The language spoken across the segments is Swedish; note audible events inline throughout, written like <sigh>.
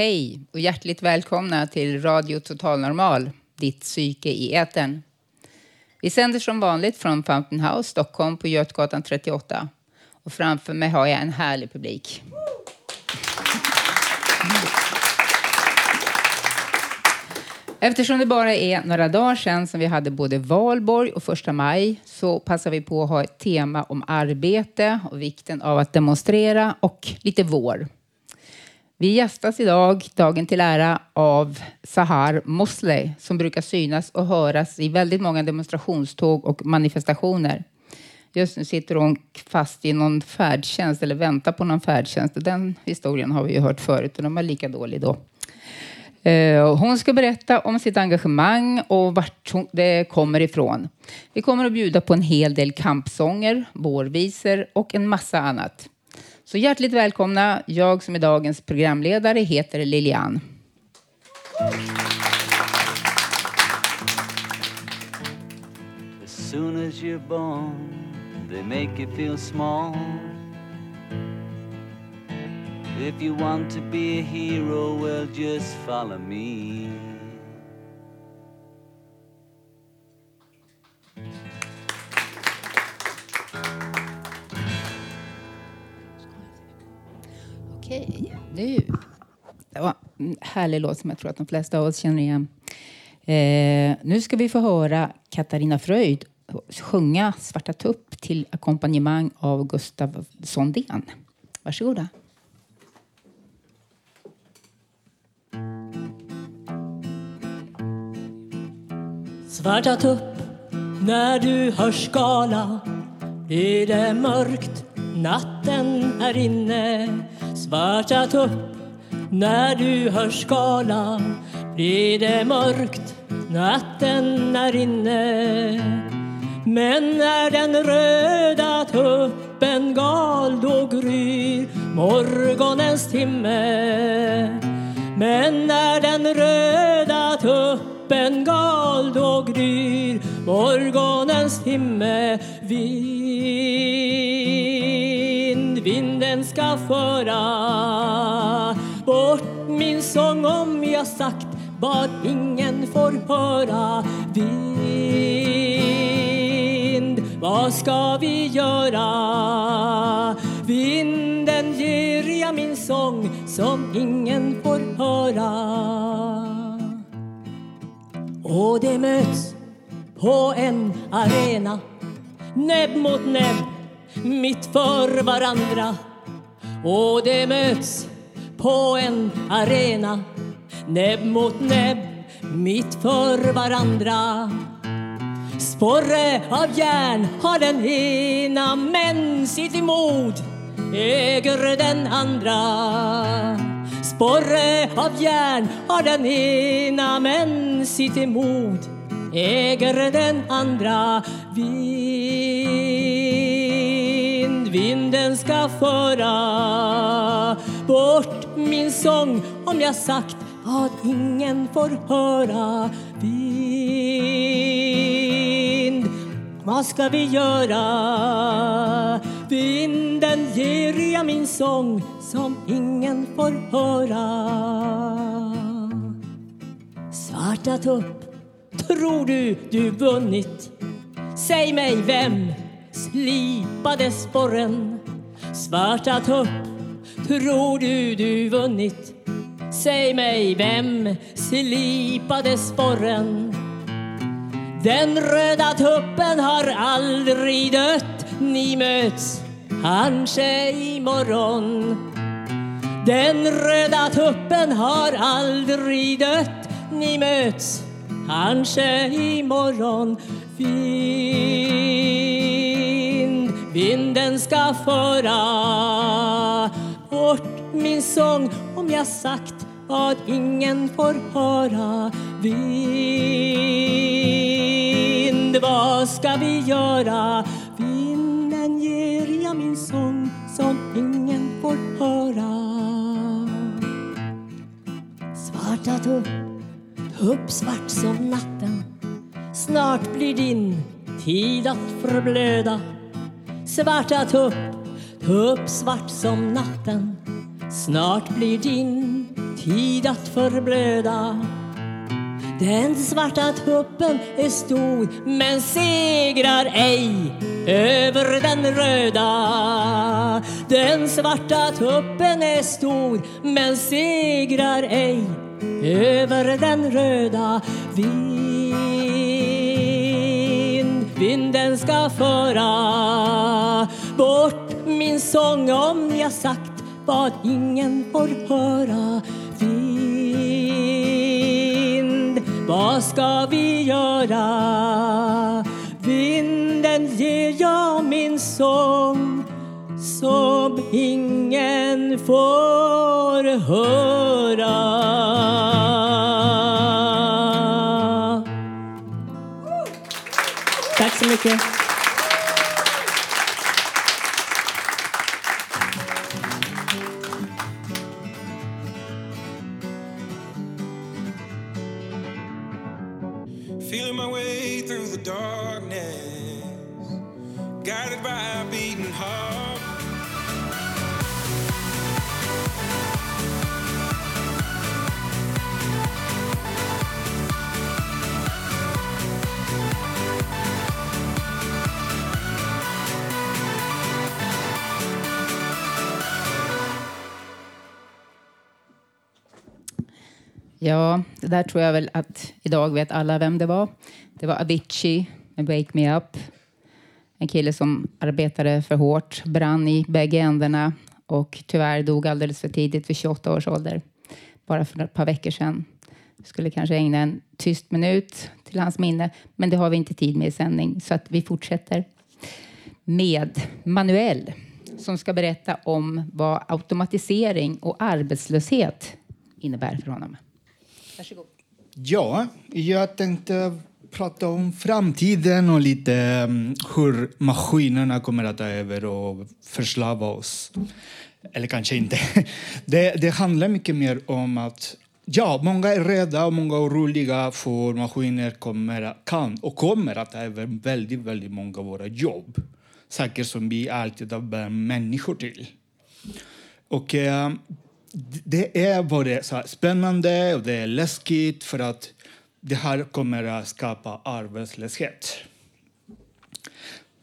Hej och hjärtligt välkomna till Radio Total Normal, ditt psyke i etern. Vi sänder som vanligt från Fountain House, Stockholm på Götgatan 38. Och framför mig har jag en härlig publik. Eftersom det bara är några dagar sedan som vi hade både valborg och första maj så passar vi på att ha ett tema om arbete och vikten av att demonstrera och lite vår. Vi gästas idag, dagen till ära, av Sahar Mosley som brukar synas och höras i väldigt många demonstrationståg och manifestationer. Just nu sitter hon fast i någon färdtjänst eller väntar på någon färdtjänst. Den historien har vi ju hört förut och den var lika dålig då. Eh, hon ska berätta om sitt engagemang och vart det kommer ifrån. Vi kommer att bjuda på en hel del kampsånger, vårvisor och en massa annat. Så hjärtligt välkomna. Jag som är dagens programledare heter Lilian. As soon as you're born, they make you feel small. If you want to be a hero, well, just follow me. Okej, nu. Det var en härlig låt som jag tror att de flesta av oss känner igen. Eh, nu ska vi få höra Katarina Fröjd sjunga Svarta tupp till ackompanjemang av Gustav Sondén. Varsågoda. Svarta tupp, när du hör skala är det mörkt, natten är inne Svarta tupp, när du hör skala blir det mörkt, natten är inne. Men när den röda tuppen gal då gryr morgonens timme. Men när den röda tuppen gal då gryr morgonens timme. Vind, den ska föra. Bort min sång om jag sagt vad ingen får höra. Vind, vad ska vi göra? Vinden ger jag min sång som ingen får höra. Och det möts på en arena näbb mot näbb mitt för varandra och det möts på en arena näbb mot näbb mitt för varandra. Sporre av järn har den ena men sitt mod äger den andra. Sporre av järn har den ena men sitt emot äger den andra. Vi vinden ska föra bort min sång om jag sagt vad ingen får höra Vind, vad ska vi göra? Vinden ger jag min sång som ingen får höra Svarta tupp, tror du du vunnit? Säg mig vem slipade sporren? Svarta tupp, tror du du vunnit? Säg mig vem slipade sporren? Den röda tuppen har aldrig dött Ni möts kanske imorgon Den röda tuppen har aldrig dött Ni möts kanske imorgon Vind, vinden ska föra bort min sång om jag sagt vad ingen får höra. Vind, vad ska vi göra? Vinden ger jag min sång som ingen får höra. Svarta tupp, tupp svart som natten Snart blir din tid att förblöda Svarta tupp, tupp svart som natten. Snart blir din tid att förblöda. Den svarta tuppen är stor men segrar ej över den röda. Den svarta tuppen är stor men segrar ej över den röda. Vi Vinden ska föra bort min sång om jag sagt vad ingen får höra Vind, vad ska vi göra? Vinden ger jag min sång som ingen får höra. Tack där tror jag väl att idag vet alla vem det var. Det var Avicii med Wake Me Up. En kille som arbetade för hårt, brann i bägge ändarna och tyvärr dog alldeles för tidigt vid 28 års ålder. Bara för ett par veckor sedan. Vi skulle kanske ägna en tyst minut till hans minne, men det har vi inte tid med i sändning så att vi fortsätter med Manuel som ska berätta om vad automatisering och arbetslöshet innebär för honom. Varsågod. Ja, jag tänkte prata om framtiden och lite mm, hur maskinerna kommer att ta över och förslava oss. Eller kanske inte. <laughs> Det, det handlar mycket mer om att ja, många är rädda och många är oroliga för maskiner kommer, kan och kommer att ta över väldigt, väldigt många av våra jobb. Saker som vi alltid har behövt människor till. Och eh, det är både så spännande och det är läskigt för att det här kommer att skapa arbetslöshet.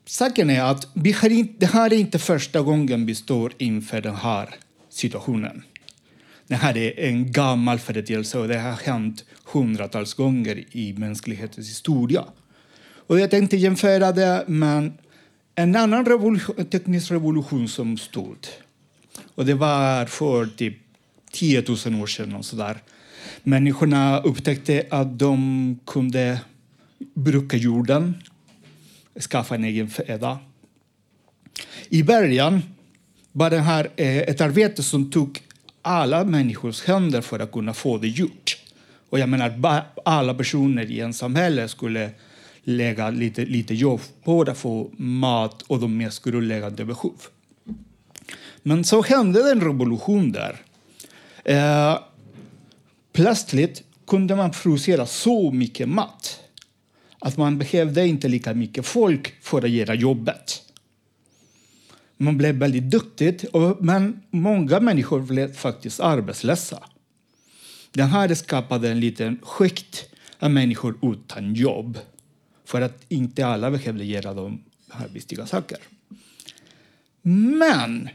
Saken är att vi har inte, det här är inte första gången vi står inför den här situationen. Det här är en gammal företeelse och det har hänt hundratals gånger i mänsklighetens historia. Och jag tänkte jämföra det med en annan revolution, teknisk revolution som stod. Och det var för typ 10 000 år sedan. Och så där. Människorna upptäckte att de kunde bruka jorden, skaffa en egen föda. I början var det här eh, ett arbete som tog alla människors händer för att kunna få det gjort. Och jag menar, alla personer i en samhälle skulle lägga lite, lite jobb på att få mat och de mest grundläggande behov. Men så hände en revolution där. Eh, plötsligt kunde man producera så mycket mat att man behövde inte lika mycket folk för att göra jobbet. Man blev väldigt duktig, men många människor blev faktiskt arbetslösa. Det här skapade en liten skikt av människor utan jobb för att inte alla behövde göra de här viktiga sakerna. Men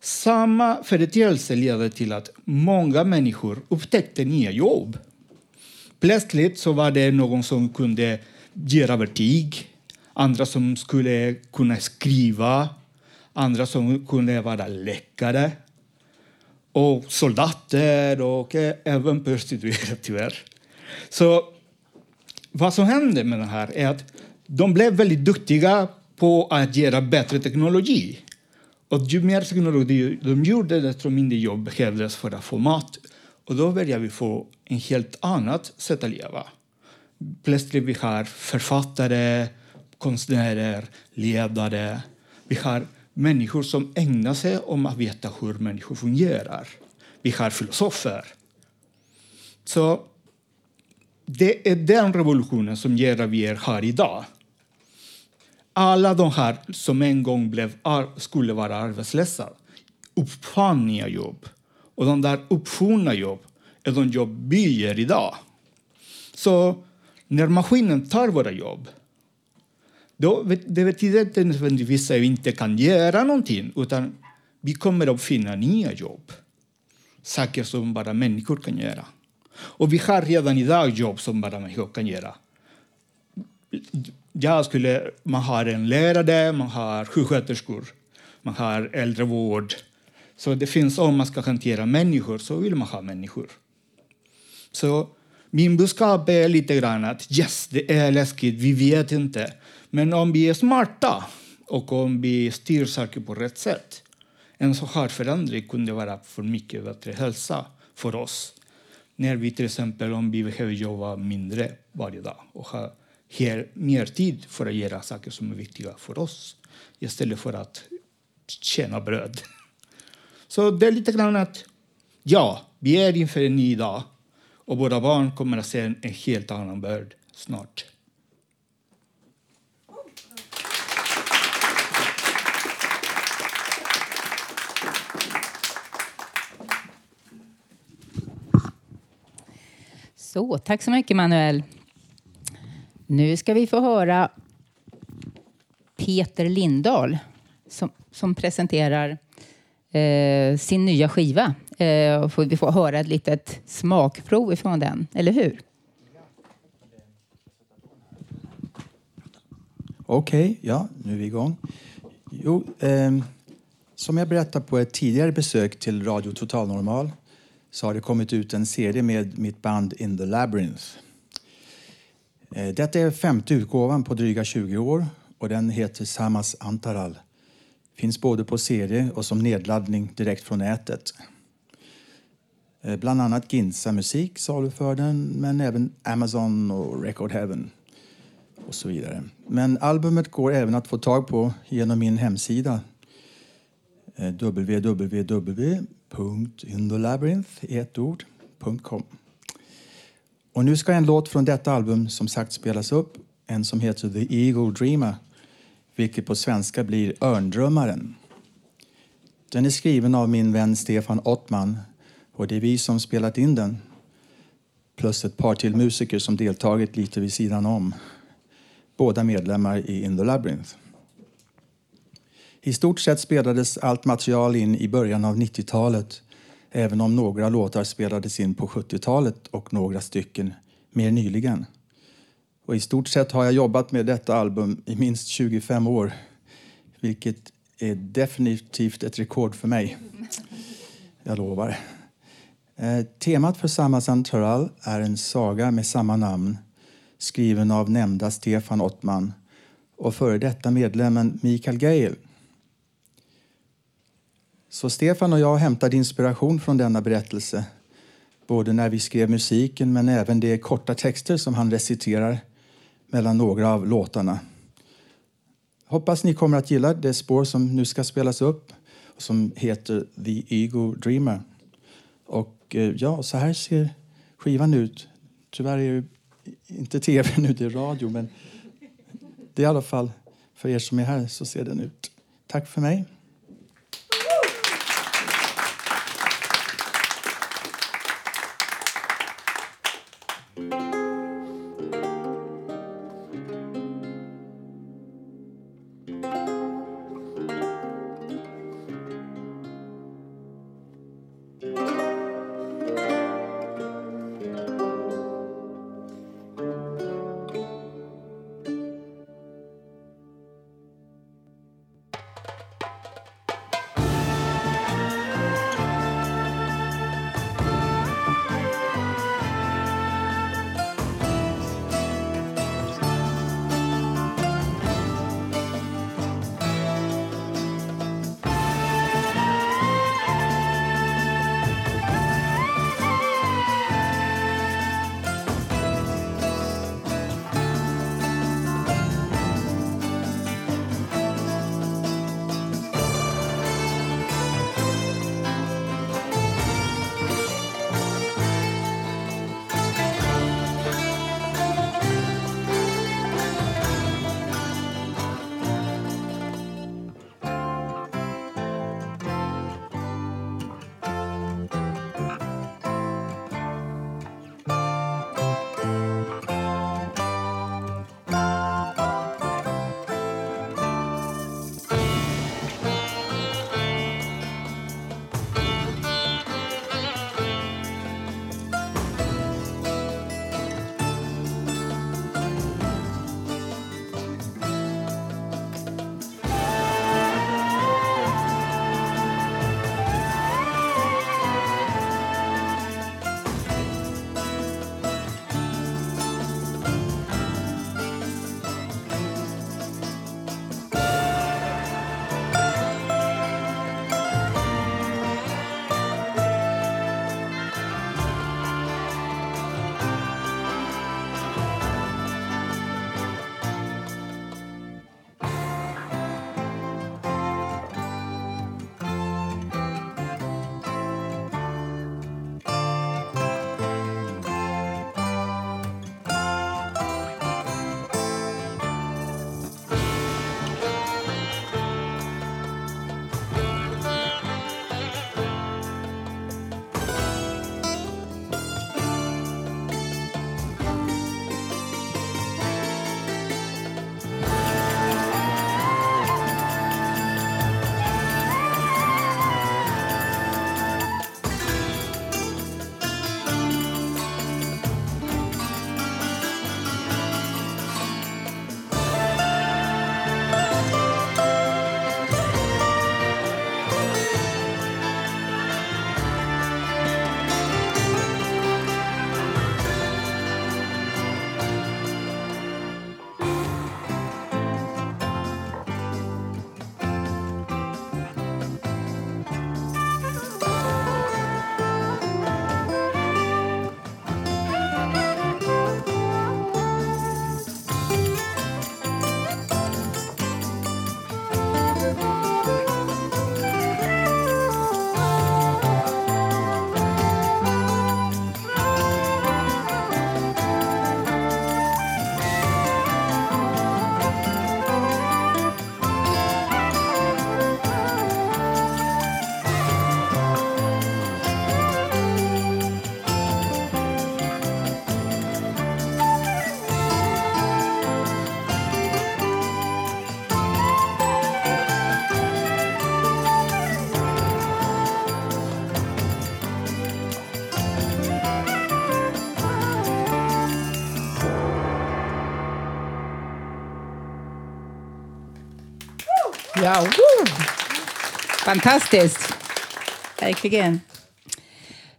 samma företeelse ledde till att många människor upptäckte nya jobb. Plötsligt så var det någon som kunde göra vertig, andra som skulle kunna skriva, andra som kunde vara läkare och soldater och även prostituerade, <laughs> tyvärr. Så vad som hände med det här är att de blev väldigt duktiga på att göra bättre teknologi. Och ju mer teknologi de gjorde, desto mindre jobb behövdes för att få mat Och då började vi få en helt annat sätt att leva. Plötsligt vi har författare, konstnärer, ledare. Vi har människor som ägnar sig om att veta hur människor fungerar. Vi har filosofer. Så det är den revolutionen som gör att vi är här idag. Alla de här som en gång blev, skulle vara arbetslösa uppfann nya jobb. Och de där uppfunna jobb är de jobb vi gör idag. Så när maskinen tar våra jobb då, det betyder inte nödvändigtvis att vi inte kan göra någonting utan vi kommer att finna nya jobb. Saker som bara människor kan göra. Och vi har redan idag jobb som bara människor kan göra. Jag skulle, man har en lärare, man har sjuksköterskor, man har äldrevård. Så det finns, om man ska hantera människor så vill man ha människor. Så min budskap är lite grann att yes, det är läskigt, vi vet inte. Men om vi är smarta och om vi styr saker på rätt sätt en så här förändring kunde vara för mycket bättre hälsa för oss. När vi till exempel om vi behöver jobba mindre varje dag och ha mer tid för att göra saker som är viktiga för oss istället för att tjäna bröd. <laughs> Så det är lite grann att ja, vi är inför en ny dag och våra barn kommer att se en helt annan värld snart. Så, tack så mycket Manuel. Nu ska vi få höra Peter Lindahl som, som presenterar eh, sin nya skiva. Eh, får vi får höra ett litet smakprov ifrån den, eller hur? Okej, okay, ja, nu är vi igång. Jo, eh, som jag berättade på ett tidigare besök till Radio Total Normal så har det kommit ut en serie med mitt band In the Labyrinth. Eh, detta är femte utgåvan på dryga 20 år och den heter Samas Antaral. Finns både på serie och som nedladdning direkt från nätet. Eh, bland annat Ginsa Musik saluför den, men även Amazon och Record Heaven och så vidare. Men albumet går även att få tag på genom min hemsida eh, www.indolabyrinth.com www www.inthelabyrinth i ett ord.com. Och nu ska en låt från detta album som sagt spelas upp. En som heter The Eagle Dreamer, vilket på svenska blir Örndrömmaren. Den är skriven av min vän Stefan Ottman och det är vi som spelat in den. Plus ett par till musiker som deltagit lite vid sidan om. Båda medlemmar i In the Labyrinth. I stort sett spelades allt material in i början av 90-talet även om några låtar spelades in på 70-talet och några stycken mer nyligen. Och I stort sett har jag jobbat med detta album i minst 25 år vilket är definitivt ett rekord för mig. Jag lovar. Eh, temat för Samma Santoral är en saga med samma namn skriven av nämnda Stefan Ottman och före detta medlemmen Mikael Gale så Stefan och jag hämtade inspiration från denna berättelse både när vi skrev musiken men även de korta texter som han reciterar mellan några av låtarna. Hoppas ni kommer att gilla det spår som nu ska spelas upp som heter The Ego Dreamer. Och eh, ja, så här ser skivan ut. Tyvärr är det inte tv nu, det är radio, men det är i alla fall för er som är här så ser den ut. Tack för mig. Ja, woo! Fantastiskt! Verkligen.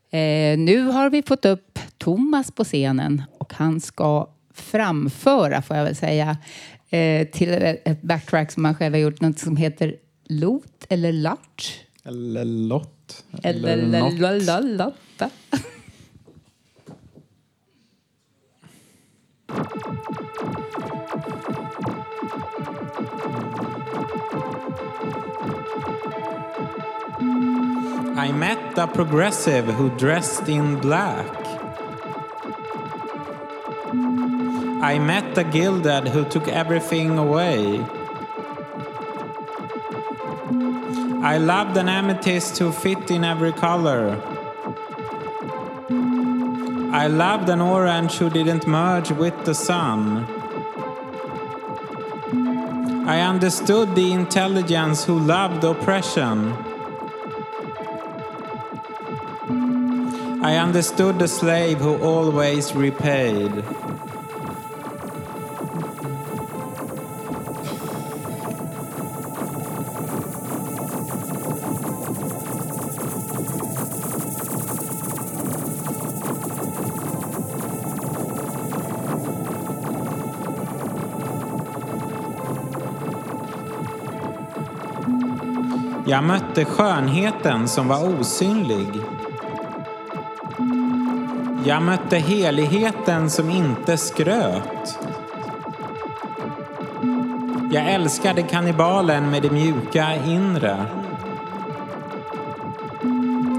Eh, nu har vi fått upp Thomas på scenen och han ska framföra, får jag väl säga, eh, till ett backtrack som han själv har gjort, något som heter Lot eller Lart. Eller lott. Eller något. Lotta. I met a progressive who dressed in black. I met a gilded who took everything away. I loved an amethyst who fit in every color. I loved an orange who didn't merge with the sun. I understood the intelligence who loved oppression. I understood the slave who always repaid. Jag mötte skönheten som var osynlig. Jag mötte heligheten som inte skröt. Jag älskade kannibalen med det mjuka inre.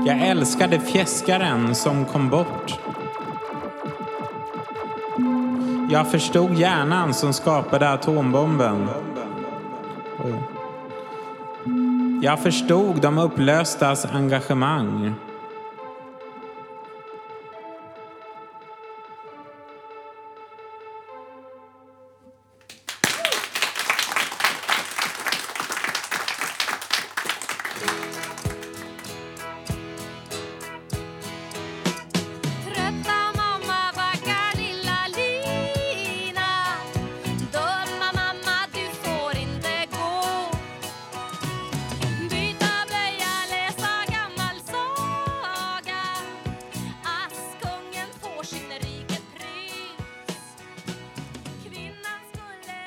Jag älskade fjäskaren som kom bort. Jag förstod hjärnan som skapade atombomben. Jag förstod de upplöstas engagemang.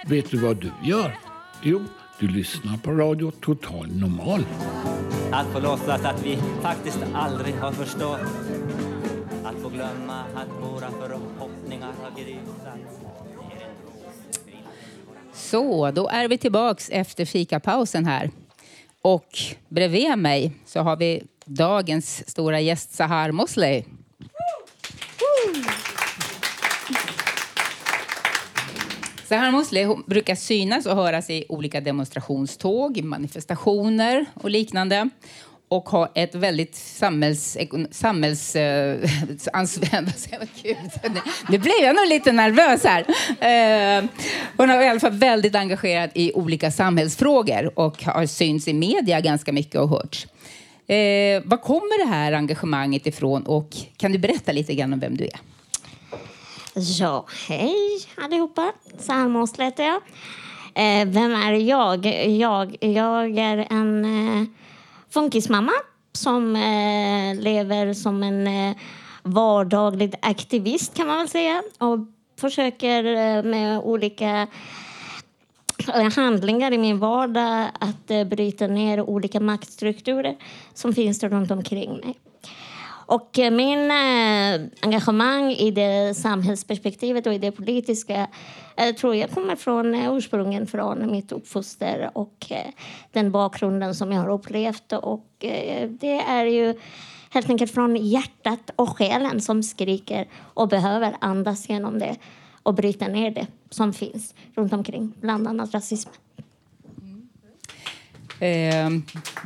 Vet du vad du gör? Jo, du lyssnar på Radio Total Normal. Att få låtsas att vi faktiskt aldrig har förstått Att få glömma att våra förhoppningar har grusats Så, då är vi tillbaks efter fikapausen här. Och bredvid mig så har vi dagens stora gäst Sahar Mosley. Sahar Musli brukar synas och höras i olika demonstrationståg, manifestationer och liknande och har ett väldigt samhälls... samhälls eh, <laughs> <laughs> nu- nu blev jag nog lite nervös här. Eh, hon är i alla fall väldigt engagerad i olika samhällsfrågor och har synts i media ganska mycket och hörts. Eh, var kommer det här engagemanget ifrån och kan du berätta lite grann om vem du är? Ja, hej allihopa. Salma heter jag. Eh, vem är jag? jag? Jag är en eh, funkismamma som eh, lever som en eh, vardaglig aktivist kan man väl säga och försöker eh, med olika eh, handlingar i min vardag att eh, bryta ner olika maktstrukturer som finns runt omkring mig. Och eh, min eh, engagemang i det samhällsperspektivet och i det politiska eh, tror jag kommer från ursprungen från mitt uppfoster och den bakgrunden som jag har upplevt. Och det är ju helt enkelt från hjärtat och själen som skriker och behöver andas genom det och bryta ner det som finns runt omkring, bland annat rasismen. Eh,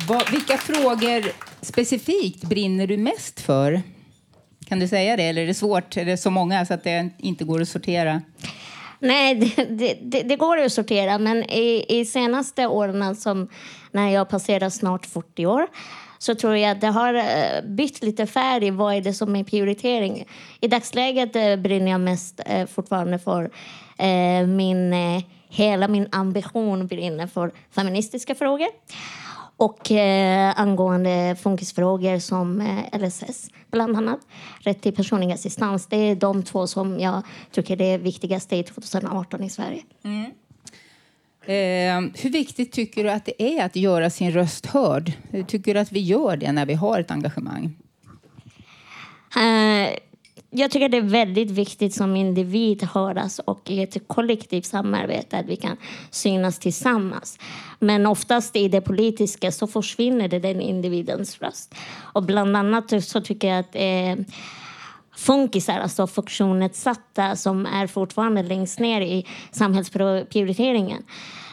vad, vilka frågor specifikt brinner du mest för? Kan du säga det? Eller är det svårt? Är det så många så att det inte går att sortera? Nej, det, det, det, går ju att sortera, men i, i senaste åren, som när jag passerar snart 40 år, så tror jag att det har eh, bytt lite färg. Vad är det som är prioritering? I dagsläget eh, brinner jag mest eh, fortfarande för eh, min eh, hela min ambition brinner för feministiska frågor. Och eh, angående funkisfrågor som eh, LSS, bland annat. Rätt till personlig assistans. Det är de två som jag tycker är viktigaste i 2018 i Sverige. Eh, hur viktigt tycker du att det är att göra sin röst hörd? Hur tycker du att vi gör det när vi har ett engagemang? Jag tycker det är väldigt viktigt som individ höras och i ett kollektivt samarbete att vi kan synas tillsammans. Men oftast i det politiska så försvinner det den individens röst. Och bland annat så tycker jag att eh, funkisar, alltså funktionsnedsatta som är fortfarande längst ner i samhällsprioriteringen.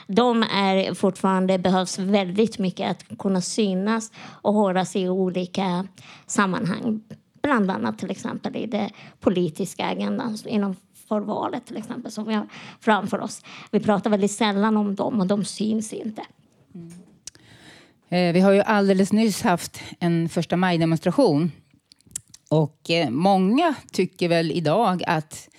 De är fortfarande behövs väldigt mycket att kunna synas och höras i olika sammanhang. Bland annat till exempel i det politiska agendan inom förvalet till exempel som vi har framför oss. Vi pratar väldigt sällan om dem och de syns inte. Mm. Eh, vi har ju alldeles nyss haft en första maj-demonstration. Och eh, många tycker väl idag att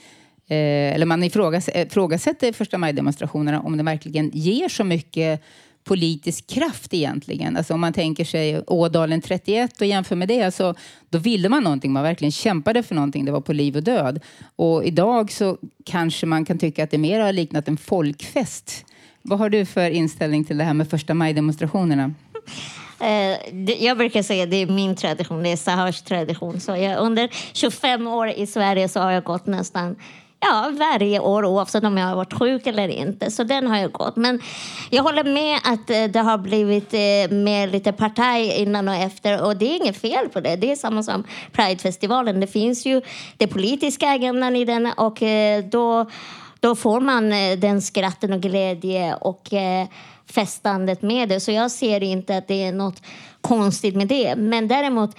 eh, eller man ifrågasätter eh, första maj-demonstrationerna om de verkligen ger så mycket politisk kraft egentligen. Alltså om man tänker sig Ådalen 31 och jämför med det så då ville man någonting, man verkligen kämpade för någonting, det var på liv och död. Och idag så kanske man kan tycka att det mer har liknat en folkfest. Vad har du för inställning till det här med första maj-demonstrationerna? Eh, jag brukar säga att det är min tradition, det är Sahars tradition. Så jag, under 25 år i Sverige så har jag gått nästan ja, varje år oavsett om jag har varit sjuk eller inte. Så den har jag gått. Men jag håller med att eh, det har blivit eh, mer lite partaj innan och efter och det är inget fel på det. Det är samma som Pridefestivalen. Det finns ju den politiska agendan i den och eh, då, då får man den skratten och glädje och festandet med det. Så jag ser inte att det är något konstigt med det. Men däremot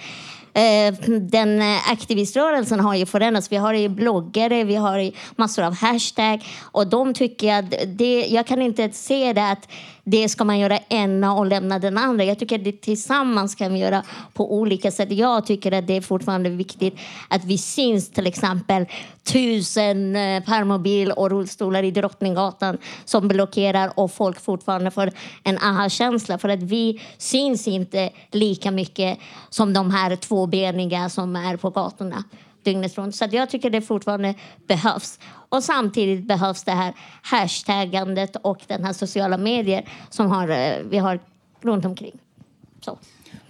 Eh, den eh, aktiviströrelsen har ju förändrats. Vi har ju bloggare, vi har ju massor av hashtag och de tycker att det, jag kan inte se det att det ska man göra ena och lämna den andra. Jag tycker att det tillsammans kan vi göra på olika sätt. Jag tycker att det är fortfarande viktigt att vi syns till exempel tusen eh, permobil och rullstolar i Drottninggatan som blockerar och folk fortfarande får en aha-känsla för att vi syns inte lika mycket som de här tvåbeniga som är på gatorna dygnet runt. Så jag tycker det fortfarande behövs. Och samtidigt behövs det här hashtaggandet och den här sociala medier som har, eh, vi har runt omkring. Så.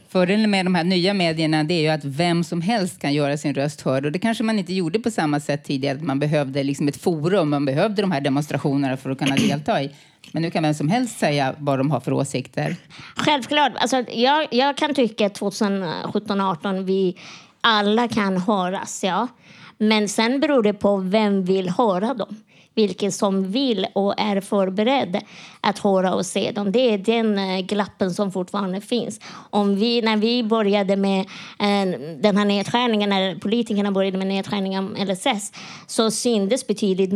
Fördelen med de här nya medierna det är ju att vem som helst kan göra sin röst hörd. Och det kanske man inte gjorde på samma sätt tidigare. Att man behövde liksom ett forum, man behövde de här demonstrationerna för att kunna <clears throat> delta i. Men nu kan vem som helst säga vad de har för åsikter. Självklart. Alltså, jag, jag kan tycka att 2017-18 vi alla kan höras, ja. Men sen beror det på vem vill höra dem. Vilken som vill och är förberedd att höra och se dem. Det är den eh, glappen som fortfarande finns. Om vi, när vi började med eh, den här nedskärningen, när politikerna började med nedskärningen om LSS, så syndes betydligt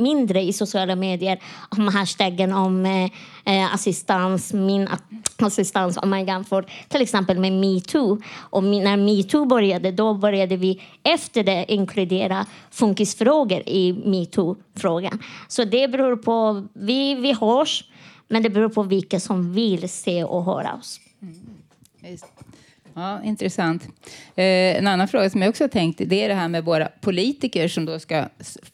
mindre i sociala medier om hashtaggen om eh, eh, assistans, min assistans oh om man jämför till exempel med metoo. Och när metoo började, då började vi efter det inkludera funkisfrågor i metoo-frågan. Så det beror på, vi, vi hörs, men det beror på vilka som vill se och höra oss. Mm. Ja, intressant. Eh, en annan fråga som jag också har tänkt det är det här med våra politiker som då ska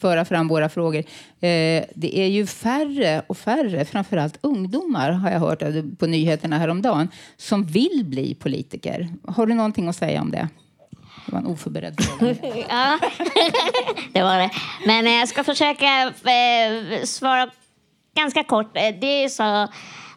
föra fram våra frågor. Eh, det är ju färre och färre, framförallt ungdomar har jag hört på nyheterna häromdagen, som vill bli politiker. Har du någonting att säga om det? Det var en oförberedd fråga. <laughs> ja, <laughs> det var det. Men eh, jag ska försöka eh, svara ganska kort. Eh, det är så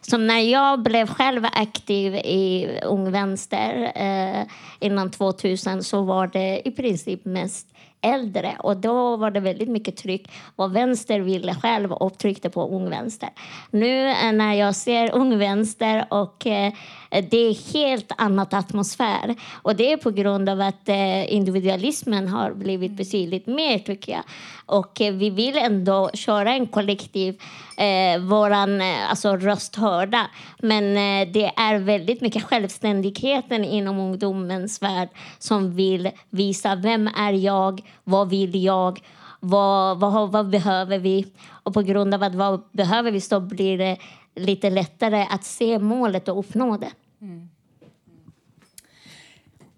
som när jag blev själv aktiv i Ung Vänster eh, innan 2000 så var det i princip mest äldre och då var det väldigt mycket tryck vad vänster ville själv och tryckte på Ung Vänster. Nu eh, när jag ser Ung Vänster och eh, det är helt annat atmosfär och det är på grund av att eh, individualismen har blivit betydligt mer tycker jag. Och eh, vi vill ändå köra en kollektiv, eh, våran eh, alltså röst hörda. Men eh, det är väldigt mycket självständigheten inom ungdomens värld som vill visa vem är jag, vad vill jag, vad, vad, vad behöver vi? Och på grund av att vad behöver vi så blir det lite lättare att se målet och uppnå det.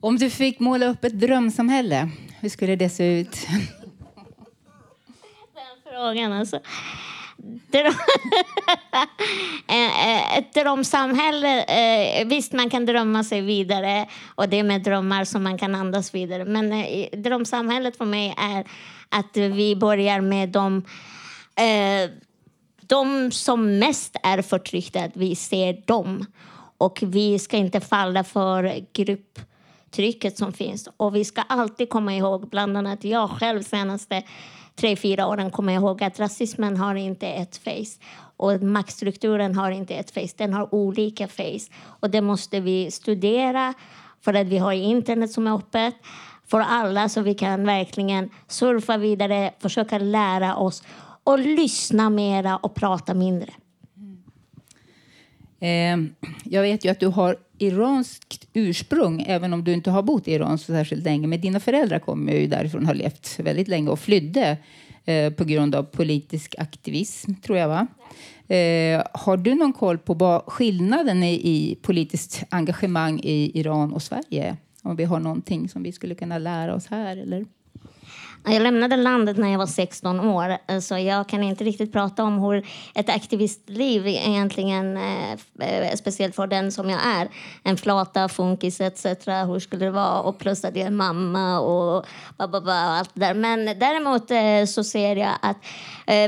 Om du fick måla upp ett drömsamhälle, hur skulle det se ut? frågan. Alltså. <laughs> Eh, eh, Ett drömsamhälle, eh, visst man kan drömma sig vidare och det är med drömmar som man kan andas vidare. Men drömsamhället för mig är att vi börjar med de, eh, de som mest är förtryckta, att vi ser dem. Och vi ska inte falla för grupptrycket som finns. Och vi ska alltid komma ihåg, bland annat jag själv senaste tre, fyra åren kommer jag ihåg att rasismen har inte ett face. Och maktstrukturen har inte ett face, den har olika face. Och det måste vi studera för att vi har internet som är öppet för alla så vi kan verkligen surfa vidare, försöka lära oss och lyssna mera och prata mindre. Eh, jag vet ju att du har iranskt ursprung, även om du inte har bott i Iran så särskilt länge. Men dina föräldrar kommer ju därifrån, har levt väldigt länge och flydde eh, på grund av politisk aktivism, tror jag. va? Eh, har du någon koll på vad skillnaden är i politiskt engagemang i Iran och Sverige? Om vi har någonting som vi skulle kunna lära oss här? Eller? Jag lämnade landet när jag var 16 år, eh, så jag kan inte riktigt prata om hur ett aktivistliv egentligen, eh, eh, speciellt för den som jag är, en flata, funkis etc. Hur skulle det vara? Och plus att jag är mamma och, ba, och allt det där. Men däremot så ser jag att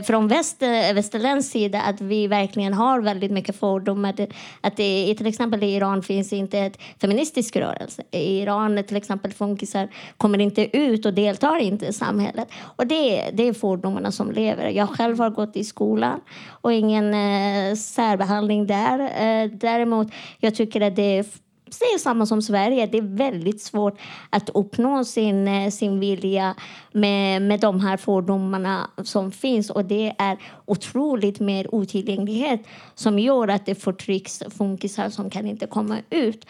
från väst, västerländsk sida att vi verkligen har väldigt mycket fördomar. Att, det, till exempel i Iran finns inte ett feministisk rörelse. I Iran till exempel funkisar kommer inte ut och deltar inte i samhället. Och det, det är fördomarna som lever. Jag själv har gått i skolan och ingen eh, särbehandling där. Eh, däremot, jag tycker att det är det är samma som Sverige. Det är väldigt svårt att uppnå sin, eh, sin vilja med, med de här fördomarna som finns. Och det är otroligt mer otillgänglighet som gör att det förtrycks funkisar som kan inte komma ut.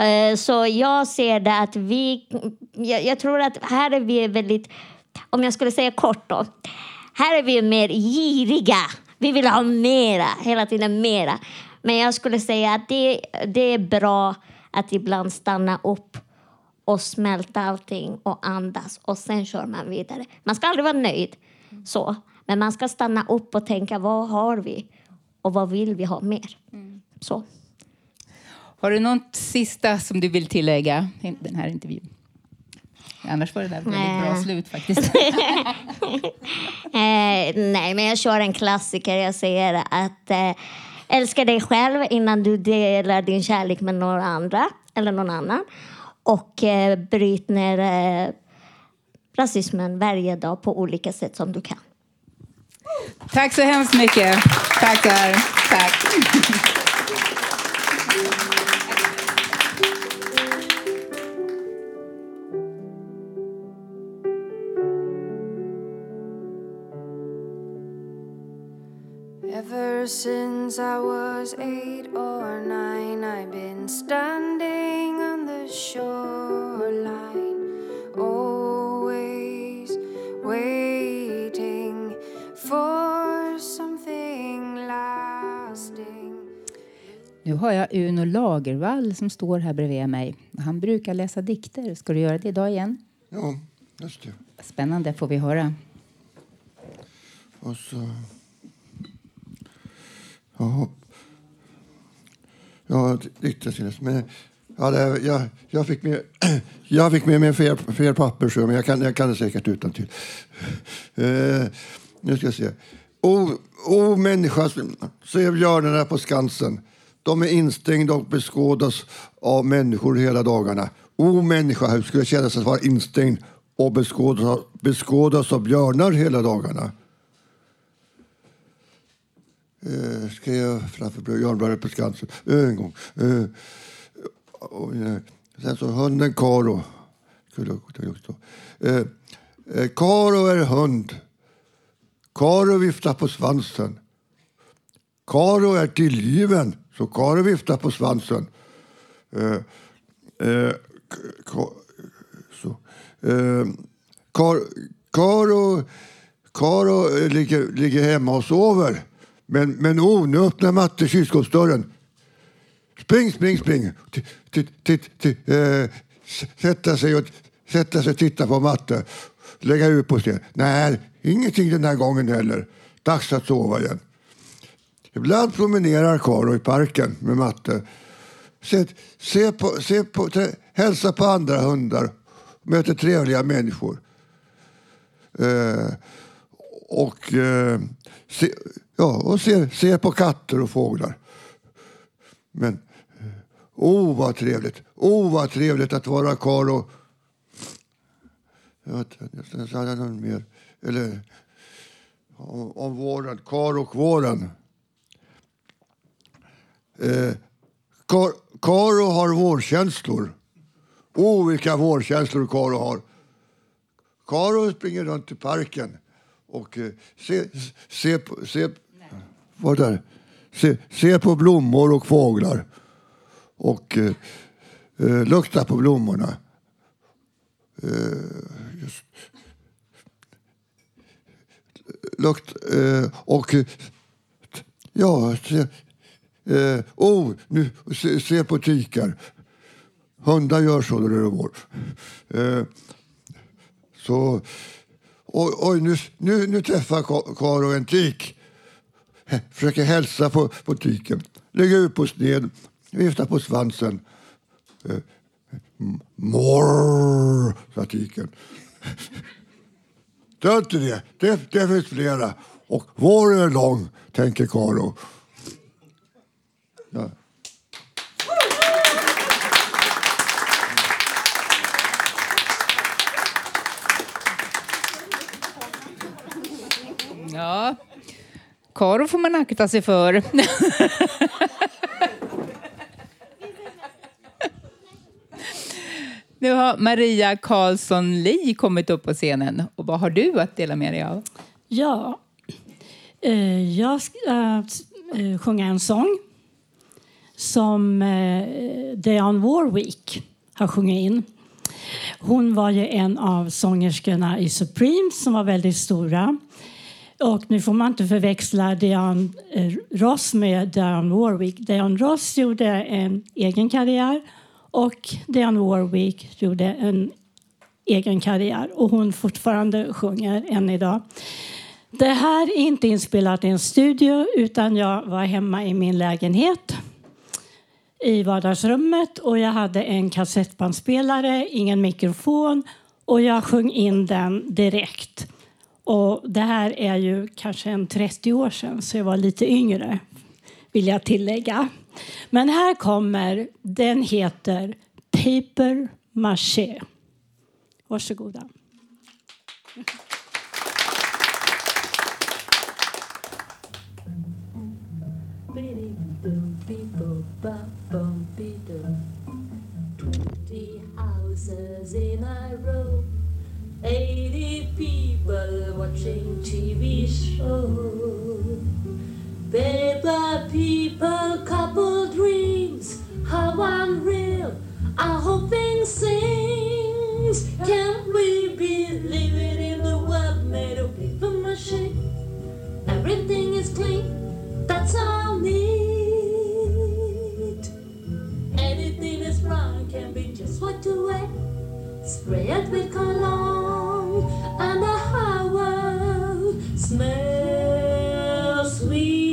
Eh, Så jag ser det att vi... Jag, jag tror att här är vi väldigt... Om jag skulle säga kort då. Här är vi mer giriga. Vi vill ha mera, hela tiden mera. Men jag skulle säga att det, det är bra att ibland stanna upp och smälta allting och andas och sen kör man vidare. Man ska aldrig vara nöjd, så. men man ska stanna upp och tänka vad har vi och vad vill vi ha mer. Så. Har du något sista som du vill tillägga i den här intervjun? Annars var det där väldigt bra Nej. slut faktiskt. <laughs> Eh, nej, men jag kör en klassiker. Jag säger att eh, älska dig själv innan du delar din kärlek med några andra eller någon annan. Och eh, bryt ner eh, rasismen varje dag på olika sätt som du kan. Tack så hemskt mycket. Tackar. Tack. Since I was eight or nine, I've been standing on the shoreline, always waiting for something lasting. Nu har jag Uno Lagervall som står här bredvid mig. Han brukar läsa dikter. Ska du göra det idag igen? Ja, just det. Spännande får vi höra. Och så... Ja, ja. Men ja, det, jag, jag, fick med, <clears throat> jag fick med mig fel, fel papper, så, men jag kan, jag kan det säkert utan till. Eh, nu ska jag se. O, o människa, se björnarna på Skansen. De är instängda och beskådas av människor hela dagarna. O människa, hur skulle det kännas att vara instängd och beskådas, beskådas av björnar hela dagarna? Eh, skrev framför Björnbladet på Skansen eh, en gång. Eh, och, eh, sen så hunden Karo. Skulle jag ha. Eh, eh, Karo är hund. Karo viftar på svansen. Karo är tillgiven, så Karo viftar på svansen. Eh, eh, så. Eh, Kar, Karo Karo ligger, ligger hemma och sover. Men, men oh, nu öppnar matte kylskåpsdörren. Spring, spring, spring. T- t- t- t- eh, Sätta sig och sätta sig och titta på matte. Lägga ut på sten. Nej, ingenting den här gången heller. Dags att sova igen. Ibland promenerar Karo i parken med matte. Se, se på, se på, trä- hälsa på andra hundar. Möter trevliga människor. Eh, och eh, se, ja, och ser, ser på katter och fåglar. Men O, oh vad trevligt. Oh vad trevligt att vara Karo. Jag vet inte, jag hade någon mer. Eller om, om våren. Karo och våren. Eh, Kar, Karo har vårkänslor. Oh, vilka vårkänslor Karo har. Karo springer runt i parken och eh, se, ser se, se, vad där? Se, se på blommor och fåglar. Och eh, eh, lukta på blommorna. Eh, just. Lukt, eh, och ja, se, eh, oh, nu, se, se på tikar. Hundar gör så när det är vår. Eh, så, oj, oj nu, nu, nu träffar Karo en tik. <laughs> Försöker hälsa på, på tiken. Lägger ut på sned, viftar på svansen. Eh, morr, sa tiken. Det inte det. det. Det finns flera. Och våren är lång, tänker Karo. Ja, Karo får man akta sig för. Nu har Maria Karlsson Li kommit upp på scenen. Och vad har du att dela med dig av? Ja, eh, jag ska eh, eh sjunga en sång som eh, Dionne Warwick har sjungit in. Hon var ju en av sångerskorna i Supreme som var väldigt stora. Och nu får man inte förväxla Diane eh, Ross med Dionne Warwick. Dionne Ross gjorde en egen karriär och Dionne Warwick gjorde en egen karriär och hon fortfarande sjunger än idag. Det här är inte inspelat i en studio utan jag var hemma i min lägenhet i vardagsrummet och jag hade en kassettbandspelare, ingen mikrofon och jag sjöng in den direkt. Och det här är ju kanske en 30 år sedan så jag var lite yngre vill jag tillägga. Men här kommer, den heter Paper Maché. Varsågoda. Twenty houses in a row, watching TV show. Paper people, couple dreams, how unreal. Hope things sings. Can we be living in the world made of paper mache? Everything is clean, that's all neat. Anything is wrong can be just what to wear. Spray it with cologne and a Howard smell sweet.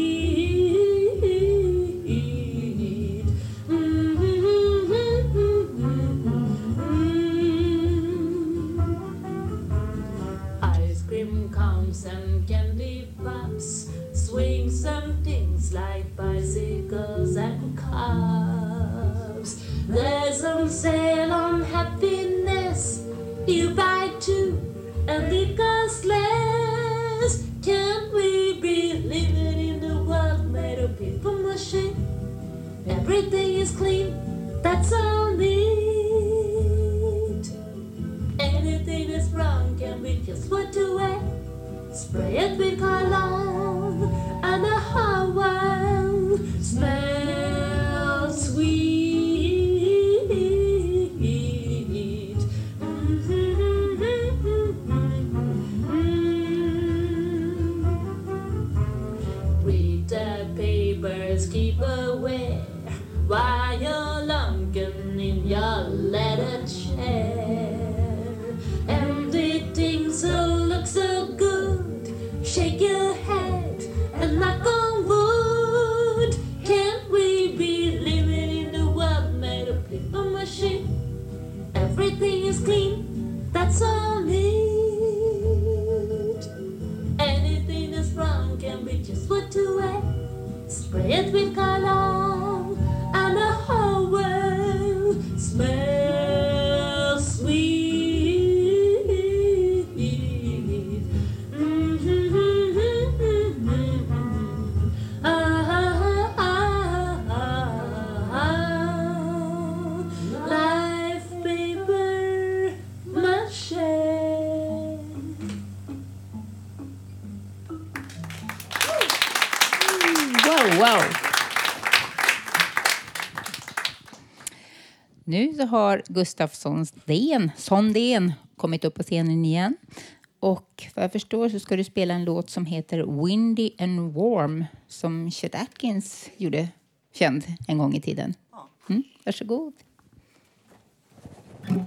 Har Gustaf Sondén, Sondén kommit upp på scenen igen. Och vad jag förstår så ska du spela en låt som heter Windy and Warm som Chet Atkins gjorde känd en gång i tiden. Mm, varsågod. Ja,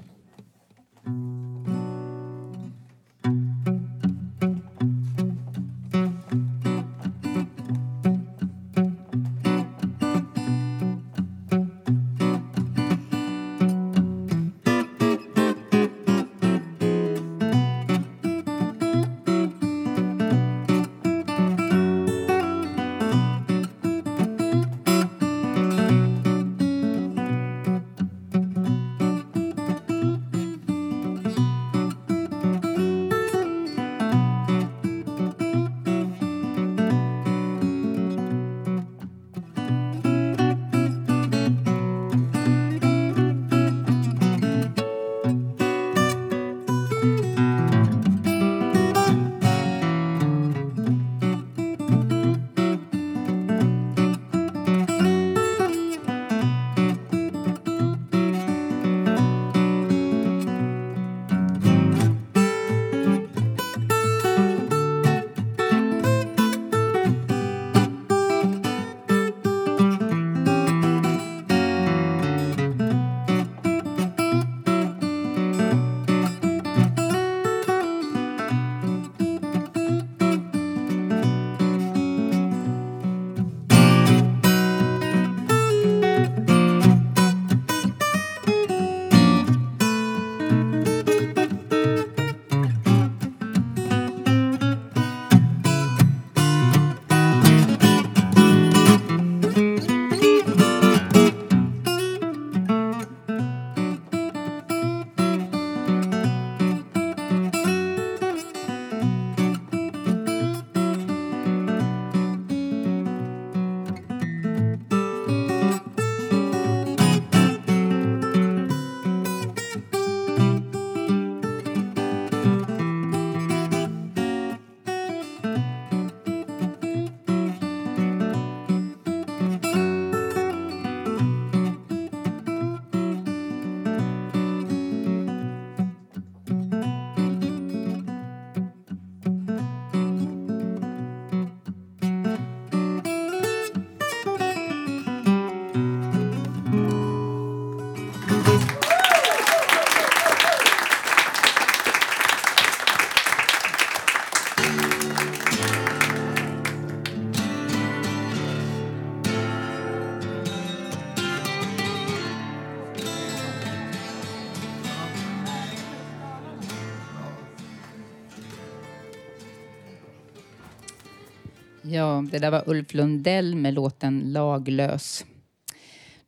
det där var Ulf Lundell med låten Laglös.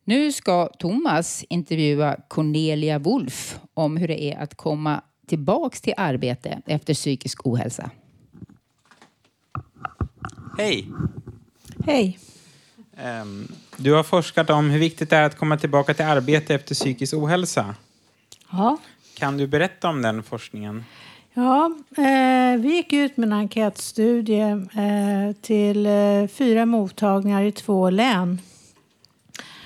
Nu ska Thomas intervjua Cornelia Wolf om hur det är att komma tillbaks till arbete efter psykisk ohälsa. Hej! Hej. Ehm, Du har forskat om hur viktigt det är att komma tillbaka till arbete efter psykisk ohälsa. Ja. Kan du berätta om den forskningen? Ja, eh, vi gick ut med en enkätstudie eh, till eh, fyra mottagningar i två län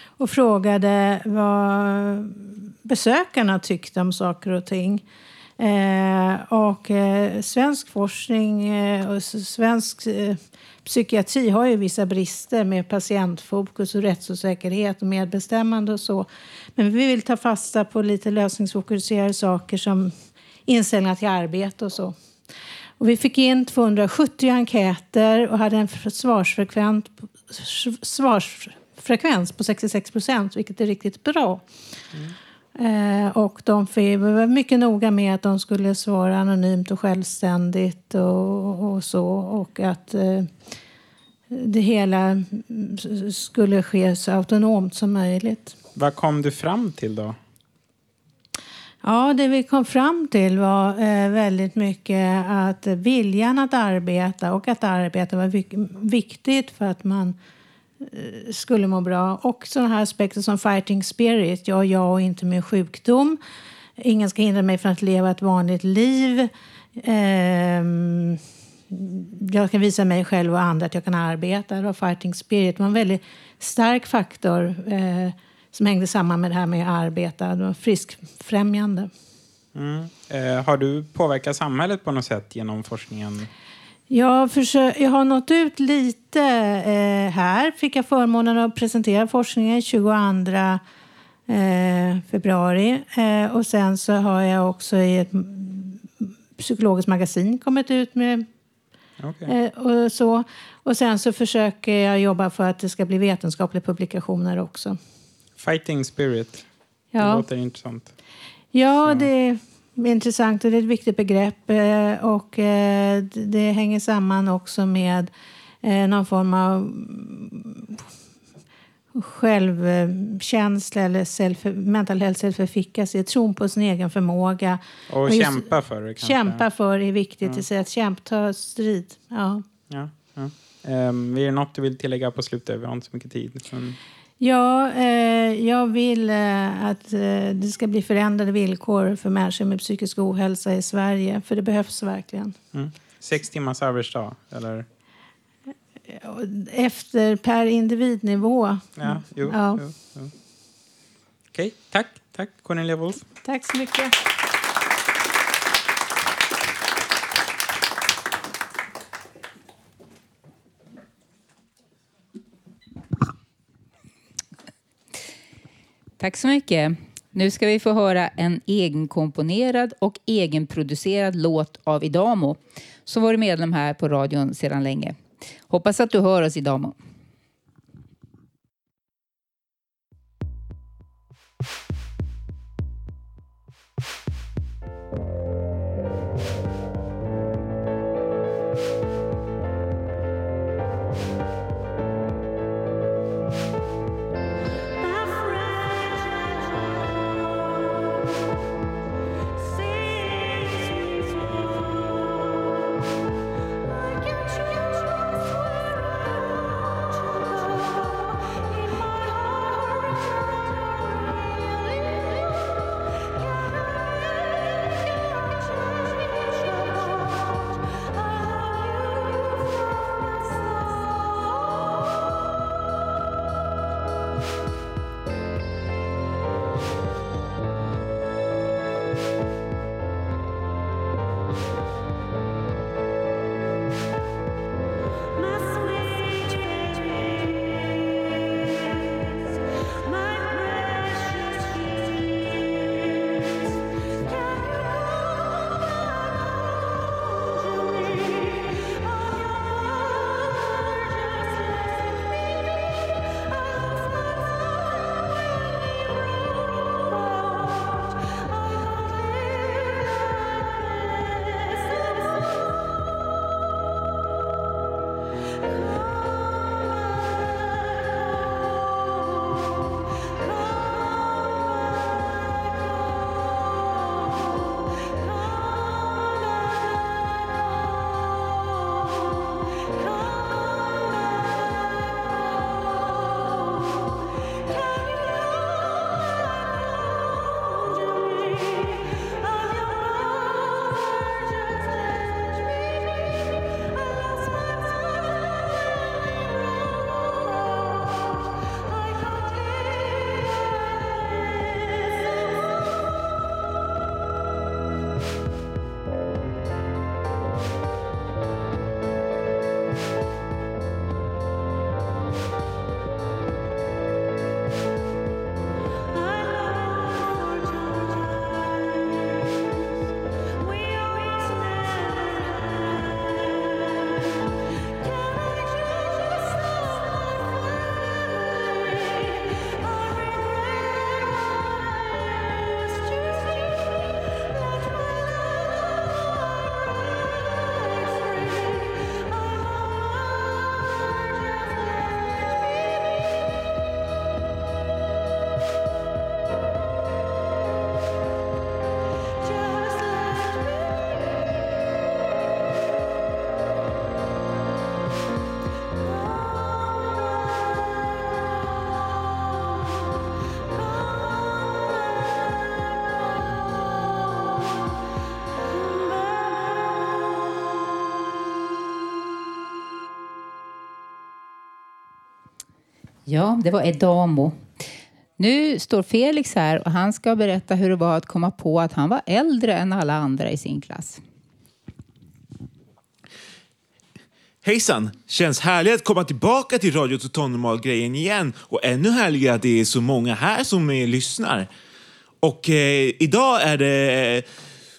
och frågade vad besökarna tyckte om saker och ting. Eh, och eh, svensk forskning eh, och svensk eh, psykiatri har ju vissa brister med patientfokus och rättsosäkerhet och medbestämmande och så. Men vi vill ta fasta på lite lösningsfokuserade saker som inställningar till arbete och så. Och vi fick in 270 enkäter och hade en svarsfrekvens, svarsfrekvens på 66 procent, vilket är riktigt bra. Eh, och de var mycket noga med att de skulle svara anonymt och självständigt och, och så. Och att eh, det hela mm, skulle ske så autonomt som möjligt. Vad kom du fram till då? Ja, det vi kom fram till var eh, väldigt mycket att viljan att arbeta och att arbeta var viktigt för att man eh, skulle må bra. Och sådana här aspekter som fighting spirit, ja, jag och inte min sjukdom. Ingen ska hindra mig från att leva ett vanligt liv. Ehm, jag kan visa mig själv och andra att jag kan arbeta. Det var fighting spirit. Det var en väldigt stark faktor eh, som hängde samman med det här med att arbeta. Friskfrämjande. Mm. Eh, har du påverkat samhället på något sätt genom forskningen? Jag, försö- jag har nått ut lite eh, här. Fick jag förmånen att presentera forskningen 22 eh, februari. Eh, och sen så har jag också i ett psykologiskt magasin kommit ut med eh, och så. Och sen så försöker jag jobba för att det ska bli vetenskapliga publikationer också. Fighting spirit. Ja. Det låter intressant. Ja, det är intressant och det är ett viktigt begrepp. eh, Och eh, det- hänger samman också med eh, någon form av mm, självkänsla eller self, mental health self-efficacy, tron på sin egen förmåga. Och just- kämpa för det kanske. Kämpa för är viktigt. Ja. säga att kämpa, ta strid. Ja. Ja, ja. Um, är det något du vill tillägga på slutet? Vi har inte så mycket tid. Men... Ja, eh, jag vill eh, att eh, det ska bli förändrade villkor för människor med psykisk ohälsa i Sverige. För det behövs verkligen. Mm. Sex timmars arbetsdag, eller? Efter per individnivå. Ja, jo. Ja. jo, jo. Okej, tack. Tack Cornelia Wolf. Tack så mycket. Tack så mycket. Nu ska vi få höra en egenkomponerad och egenproducerad låt av Idamo som varit medlem här på radion sedan länge. Hoppas att du hör oss Idamo. Ja, det var Edamo. Nu står Felix här och han ska berätta hur det var att komma på att han var äldre än alla andra i sin klass. Hejsan! Känns härligt att komma tillbaka till Radio Total Normal-grejen igen och ännu härligare att det är så många här som eh, lyssnar. Och eh, idag är det eh,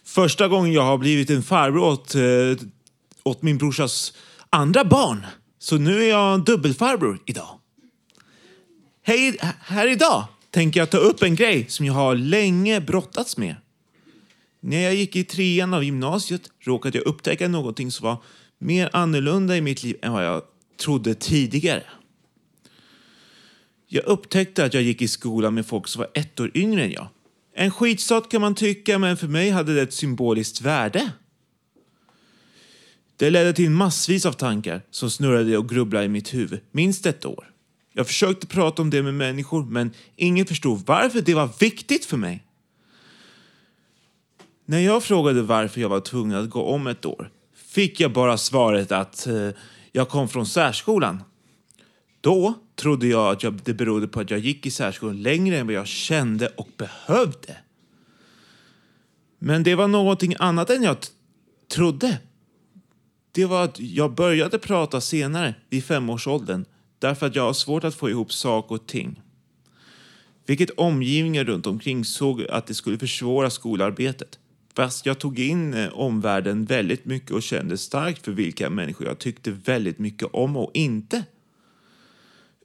första gången jag har blivit en farbror åt, eh, åt min brorsas andra barn. Så nu är jag dubbelfarbror idag. Hej, här idag tänker jag ta upp en grej som jag har länge brottats med. När jag gick i trean av gymnasiet råkade jag upptäcka någonting som var mer annorlunda i mitt liv än vad jag trodde tidigare. Jag upptäckte att jag gick i skolan med folk som var ett år yngre än jag. En skitsak kan man tycka, men för mig hade det ett symboliskt värde. Det ledde till massvis av tankar som snurrade och grubblade i mitt huvud, minst ett år. Jag försökte prata om det med människor, men ingen förstod varför det var viktigt för mig. När jag frågade varför jag var tvungen att gå om ett år fick jag bara svaret att eh, jag kom från särskolan. Då trodde jag att jag, det berodde på att jag gick i särskolan längre än vad jag kände och behövde. Men det var någonting annat än jag trodde. Det var att jag började prata senare, vid femårsåldern, därför att jag har svårt att få ihop sak och ting. Vilket omgivningen runt omkring såg att det skulle försvåra skolarbetet. Fast jag tog in eh, omvärlden väldigt mycket och kände starkt för vilka människor jag tyckte väldigt mycket om och inte.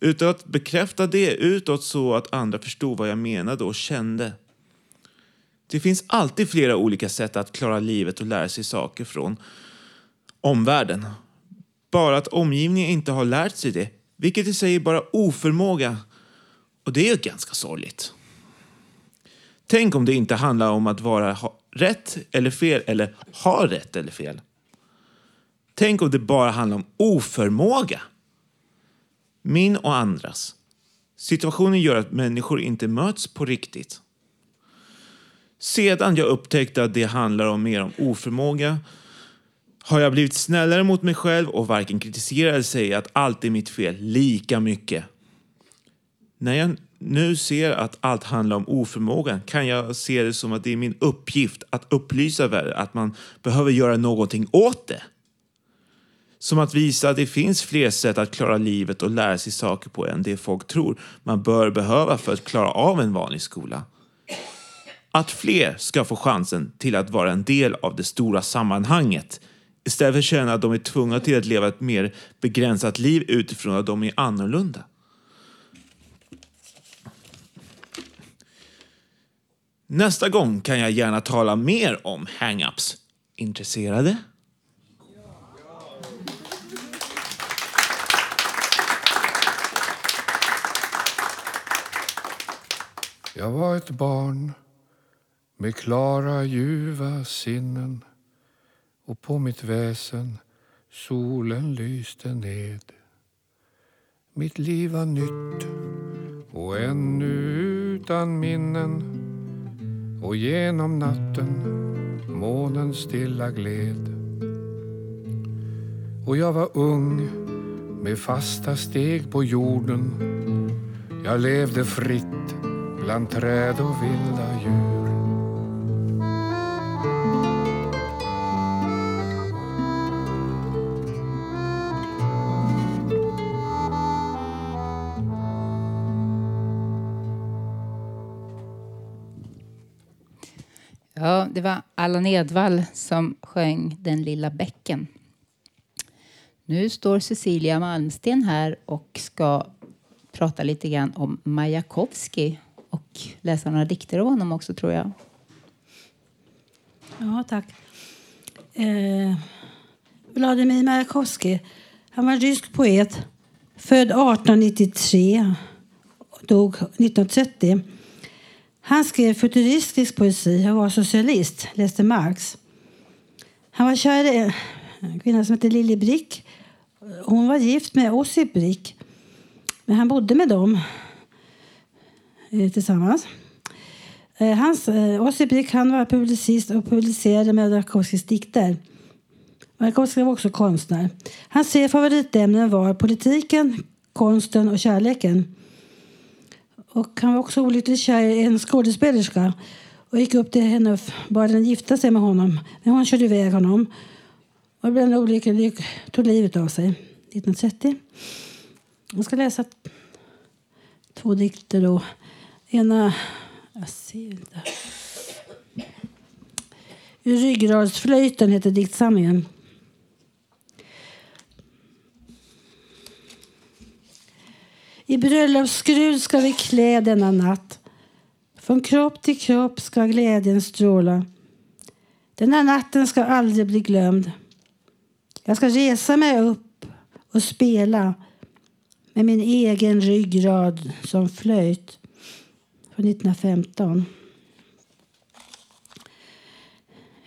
Utan att bekräfta det utåt så att andra förstod vad jag menade och kände. Det finns alltid flera olika sätt att klara livet och lära sig saker från omvärlden. Bara att omgivningen inte har lärt sig det, vilket i sig är bara oförmåga. Och det är ju ganska sorgligt. Tänk om det inte handlar om att vara rätt eller fel eller ha rätt eller fel. Tänk om det bara handlar om oförmåga. Min och andras. Situationen gör att människor inte möts på riktigt. Sedan jag upptäckte att det handlar om mer om oförmåga har jag blivit snällare mot mig själv och varken kritiserar eller säger att allt är mitt fel lika mycket. När jag nu ser att allt handlar om oförmågan kan jag se det som att det är min uppgift att upplysa världen att man behöver göra någonting åt det. Som att visa att det finns fler sätt att klara livet och lära sig saker på än det folk tror man bör behöva för att klara av en vanlig skola. Att fler ska få chansen till att vara en del av det stora sammanhanget istället för att känna att de är tvungna till att leva ett mer begränsat liv utifrån att de är annorlunda. Nästa gång kan jag gärna tala mer om hang-ups. Intresserade? Jag var ett barn med klara ljuva sinnen och på mitt väsen solen lyste ned. Mitt liv var nytt och ännu utan minnen och genom natten månen stilla gled. Och jag var ung med fasta steg på jorden. Jag levde fritt bland träd och vilda djur. Ja, det var Allan Edwall som sjöng Den lilla bäcken. Nu står Cecilia Malmsten här och ska prata lite grann om Majakovskij och läsa några dikter av honom också, tror jag. Ja, tack. Eh, Vladimir Majakovskij, han var en rysk poet. Född 1893 och dog 1930. Han skrev futuristisk poesi och var socialist, läste Marx. Han var kär i en kvinna som hette Lilly Brick. Hon var gift med Ossip Brick. Men han bodde med dem eh, tillsammans. Eh, hans, eh, Ossip Brick han var publicist och publicerade Majakovskijs dikter. Rakowski var också konstnär. Hans tre favoritämnen var politiken, konsten och kärleken. Och han var också olyckligt kär i en skådespelerska och gick upp till henne och bad henne gifta sig med honom. Men hon körde iväg honom. Och den olyckan tog livet av sig 1930. Jag ska läsa två dikter då. Ena... Jag ser inte. Ur ryggradsflöjten heter diktsamlingen. I bröllopsskrud ska vi klä denna natt. Från kropp till kropp ska glädjen stråla. Denna natten ska aldrig bli glömd. Jag ska resa mig upp och spela med min egen ryggrad som flöjt. Från 1915.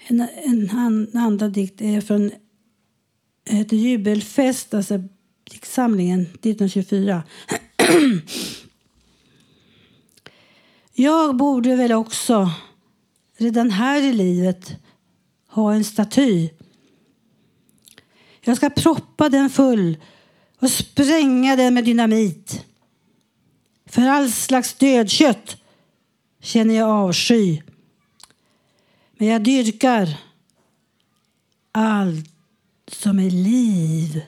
En, en andra dikt är från heter Jubelfest, alltså diktsamlingen 1924. <clears throat> Jag borde väl också redan här i livet ha en staty. Jag ska proppa den full och spränga den med dynamit. För all slags dödkött känner jag avsky. Men jag dyrkar allt som är liv.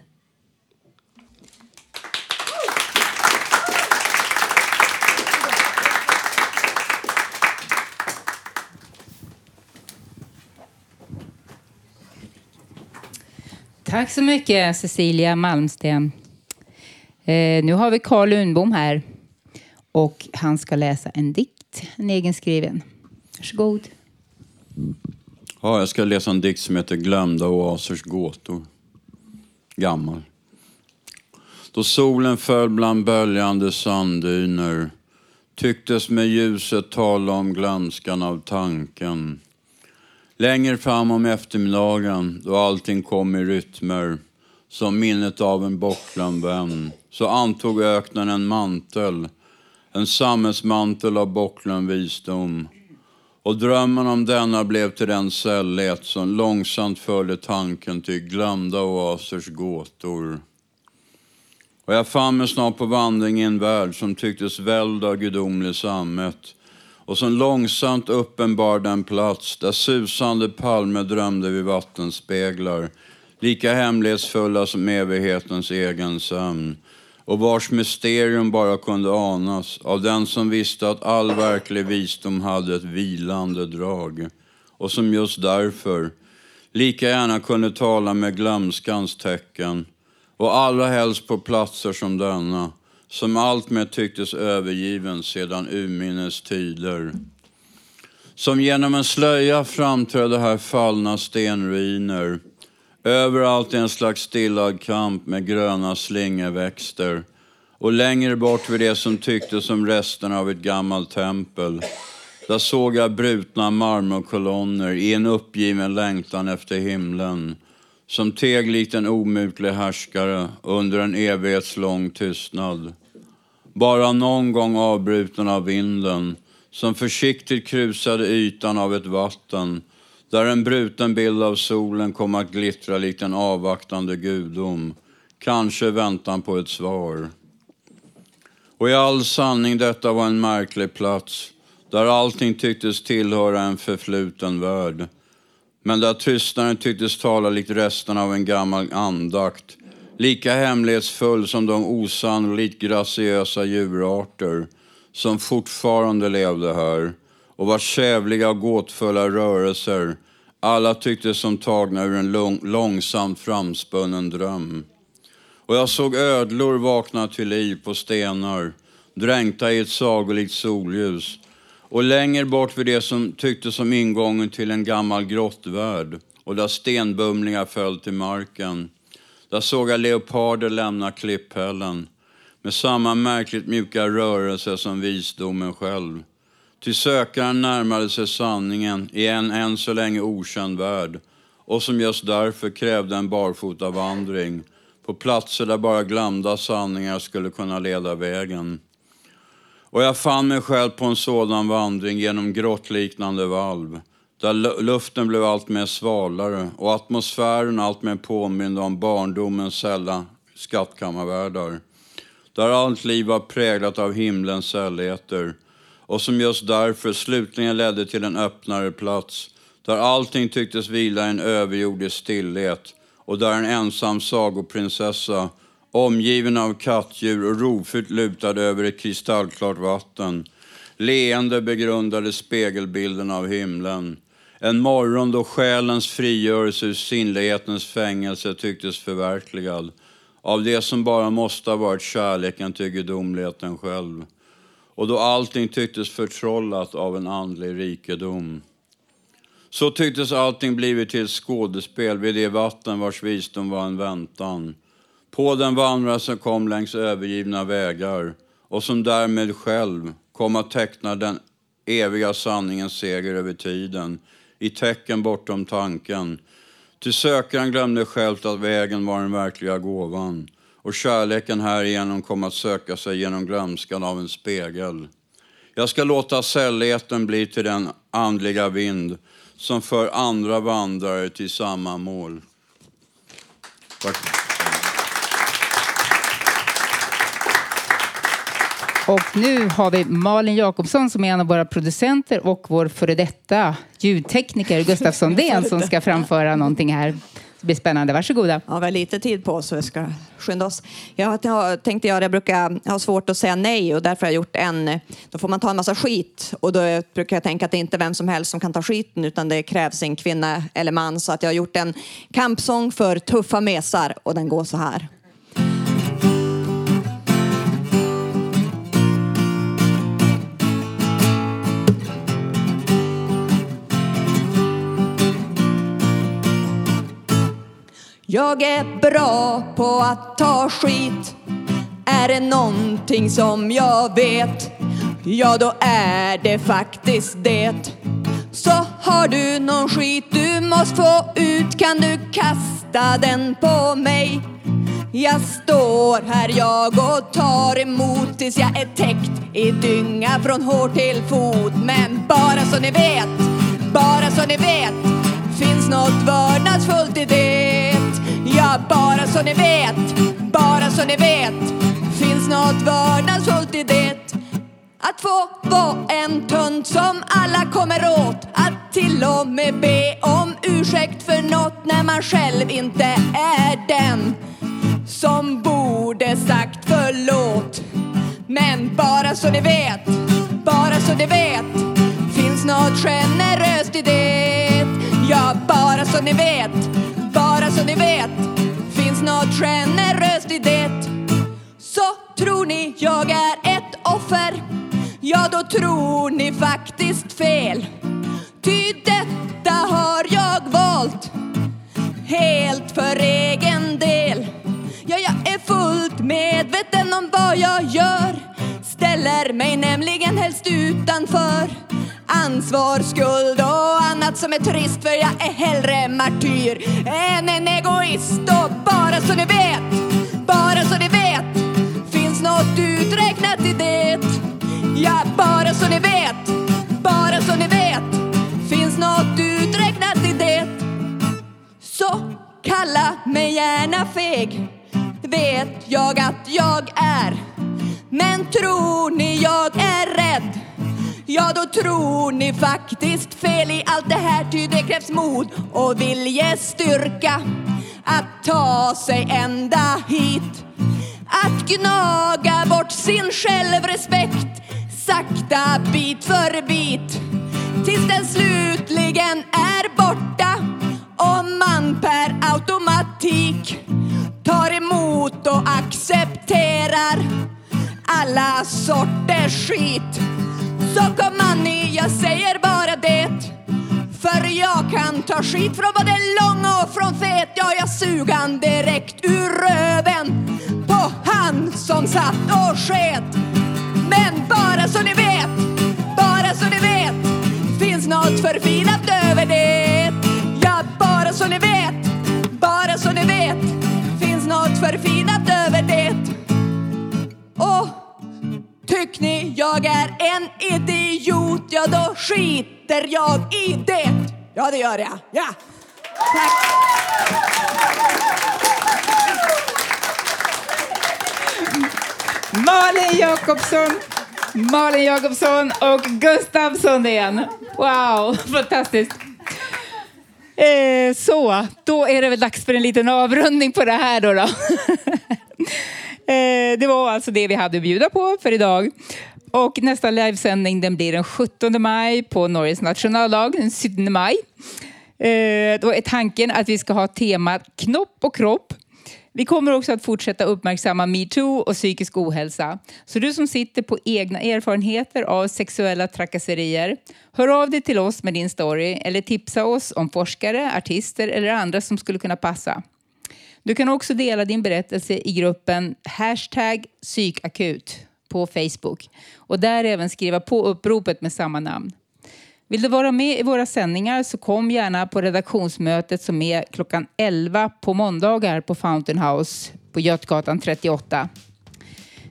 Tack så mycket Cecilia Malmsten. Eh, nu har vi Carl Lundbom här och han ska läsa en dikt, en egenskriven. Varsågod. Ja, jag ska läsa en dikt som heter Glömda oasers gåtor. Gammal. Då solen föll bland böljande sanddyner tycktes med ljuset tala om glömskan av tanken. Längre fram om eftermiddagen, då allting kom i rytmer som minnet av en bortglömd vän, så antog öknen en mantel, en sammetsmantel av bortglömd visdom. Och drömmen om denna blev till den sällhet som långsamt förde tanken till glömda oasers gåtor. Och jag fann mig snart på vandring i en värld som tycktes välld av gudomlig sammet och som långsamt uppenbar den plats där susande palmer drömde vid vattenspeglar, lika hemlighetsfulla som evighetens egen sömn och vars mysterium bara kunde anas av den som visste att all verklig visdom hade ett vilande drag och som just därför lika gärna kunde tala med glömskans tecken och allra helst på platser som denna som alltmer tycktes övergiven sedan urminnes tider. Som genom en slöja framträdde här fallna stenruiner. Överallt en slags stillad kamp med gröna slingerväxter. Och längre bort vid det som tycktes som resterna av ett gammalt tempel. Där såg jag brutna marmorkolonner i en uppgiven längtan efter himlen. Som teg likt en omutlig härskare under en evighetslång tystnad. Bara någon gång avbruten av vinden som försiktigt krusade ytan av ett vatten där en bruten bild av solen kom att glittra likt en avvaktande gudom. Kanske väntan på ett svar. Och i all sanning detta var en märklig plats där allting tycktes tillhöra en förfluten värld. Men där tystnaden tycktes tala likt resten av en gammal andakt lika hemlighetsfull som de osannolikt graciösa djurarter som fortfarande levde här och vars kävliga och gåtfulla rörelser alla tycktes som tagna ur en lång, långsamt framspunnen dröm. Och jag såg ödlor vakna till liv på stenar, dränkta i ett sagolikt solljus. Och längre bort vid det som tycktes som ingången till en gammal grottvärld och där stenbumlingar föll till marken. Där såg jag leoparder lämna klipphällen med samma märkligt mjuka rörelse som visdomen själv. Ty sökaren närmade sig sanningen i en än så länge okänd värld och som just därför krävde en barfotavandring på platser där bara glömda sanningar skulle kunna leda vägen. Och jag fann mig själv på en sådan vandring genom grottliknande valv där luften blev allt mer svalare och atmosfären allt mer påminde om barndomens sälla skattkammarvärldar. där allt liv var präglat av himlens sällheter och som just därför slutligen ledde till en öppnare plats där allting tycktes vila i en överjordisk stillhet och där en ensam sagoprinsessa omgiven av kattdjur och rofyllt lutad över ett kristallklart vatten leende begrundade spegelbilden av himlen. En morgon då själens frigörelse ur sinnlighetens fängelse tycktes förverkligad av det som bara måste ha varit kärleken till gudomligheten själv och då allting tycktes förtrollat av en andlig rikedom. Så tycktes allting blivit till ett skådespel vid det vatten vars visdom var en väntan. På den vandrare som kom längs övergivna vägar och som därmed själv kom att teckna den eviga sanningens seger över tiden i tecken bortom tanken. Ty sökaren glömde självt att vägen var den verkliga gåvan och kärleken härigenom kom att söka sig genom glömskan av en spegel. Jag ska låta sällheten bli till den andliga vind som för andra vandrare till samma mål. Tack. Och nu har vi Malin Jakobsson som är en av våra producenter och vår före detta ljudtekniker Gustaf Sondén som ska framföra någonting här. Det blir spännande. Varsågoda. Ja, vi har lite tid på oss så vi ska skynda oss. Jag tänkte göra, jag brukar ha svårt att säga nej och därför har jag gjort en, då får man ta en massa skit och då brukar jag tänka att det inte är vem som helst som kan ta skiten utan det krävs en kvinna eller man så att jag har gjort en kampsång för tuffa mesar och den går så här. Jag är bra på att ta skit. Är det någonting som jag vet, ja då är det faktiskt det. Så har du någon skit du måste få ut kan du kasta den på mig. Jag står här jag och tar emot tills jag är täckt i dynga från hår till fot. Men bara så ni vet, bara så ni vet finns något vördnadsfullt i det. Ja, bara så ni vet, bara så ni vet finns något vördnadsfullt i det. Att få vara en tönt som alla kommer åt. Att till och med be om ursäkt för något när man själv inte är den som borde sagt förlåt. Men bara så ni vet, bara så ni vet finns något generöst i det. Ja, bara så ni vet, så ni vet finns något generöst i det. Så tror ni jag är ett offer? Ja, då tror ni faktiskt fel. Ty detta har jag valt Helt för egen del. Ja, jag är fullt medveten om vad jag gör. Ställer mig nämligen helst utanför. Ansvar, skuld och annat som är trist För jag är hellre martyr än en egoist. Och bara så ni vet, bara så ni vet Finns något uträknat i det. Ja, bara så ni vet, bara så ni vet Finns något uträknat i det. Så kalla mig gärna feg Vet jag att jag är. Men tror ni jag är rädd? Ja, då tror ni faktiskt fel i allt det här Ty det krävs mod och viljestyrka Att ta sig ända hit. Att gnaga bort sin självrespekt Sakta bit för bit Tills den slutligen är borta. Och man per automatik Tar emot och accepterar alla sorters skit. Så kom Annie, jag säger bara det. För jag kan ta skit från både lång och från fet. Ja, jag sugan direkt ur röven På han som satt och sket. Men bara så ni vet, bara så ni vet Finns något förfinat över det. Ja, bara så ni vet, bara så ni vet Finns något förfinat över det. Och Tyck ni jag är en idiot, ja då skiter jag i det. Ja, det gör jag. Ja. Malin Jakobsson, Malin Jakobsson och Gustav Sundén. Wow, fantastiskt. Eh, så, då är det väl dags för en liten avrundning på det här då. då. <laughs> eh, det var alltså det vi hade att bjuda på för idag. Och nästa livesändning den blir den 17 maj på Norges nationaldag, den 17 maj. Eh, då är tanken att vi ska ha temat knopp och kropp. Vi kommer också att fortsätta uppmärksamma metoo och psykisk ohälsa. Så du som sitter på egna erfarenheter av sexuella trakasserier, hör av dig till oss med din story eller tipsa oss om forskare, artister eller andra som skulle kunna passa. Du kan också dela din berättelse i gruppen hashtag psykakut på Facebook och där även skriva på uppropet med samma namn. Vill du vara med i våra sändningar så kom gärna på redaktionsmötet som är klockan 11 på måndagar på Fountain House på Götgatan 38.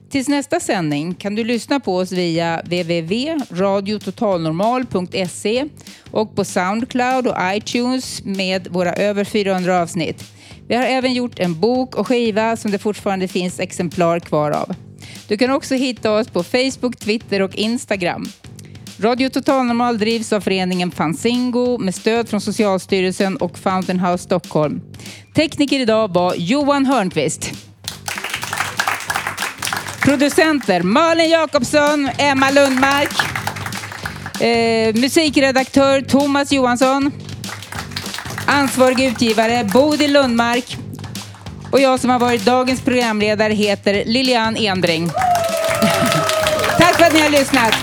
Tills nästa sändning kan du lyssna på oss via www.radiototalnormal.se och på Soundcloud och iTunes med våra över 400 avsnitt. Vi har även gjort en bok och skiva som det fortfarande finns exemplar kvar av. Du kan också hitta oss på Facebook, Twitter och Instagram. Radio Total Normal drivs av föreningen Fanzingo med stöd från Socialstyrelsen och Fountain House Stockholm. Tekniker idag var Johan Hörnqvist. Producenter Malin Jakobsson, Emma Lundmark. Eh, musikredaktör Thomas Johansson. Ansvarig utgivare Bodil Lundmark. Och jag som har varit dagens programledare heter Lilian Enbring. <laughs> Tack för att ni har lyssnat.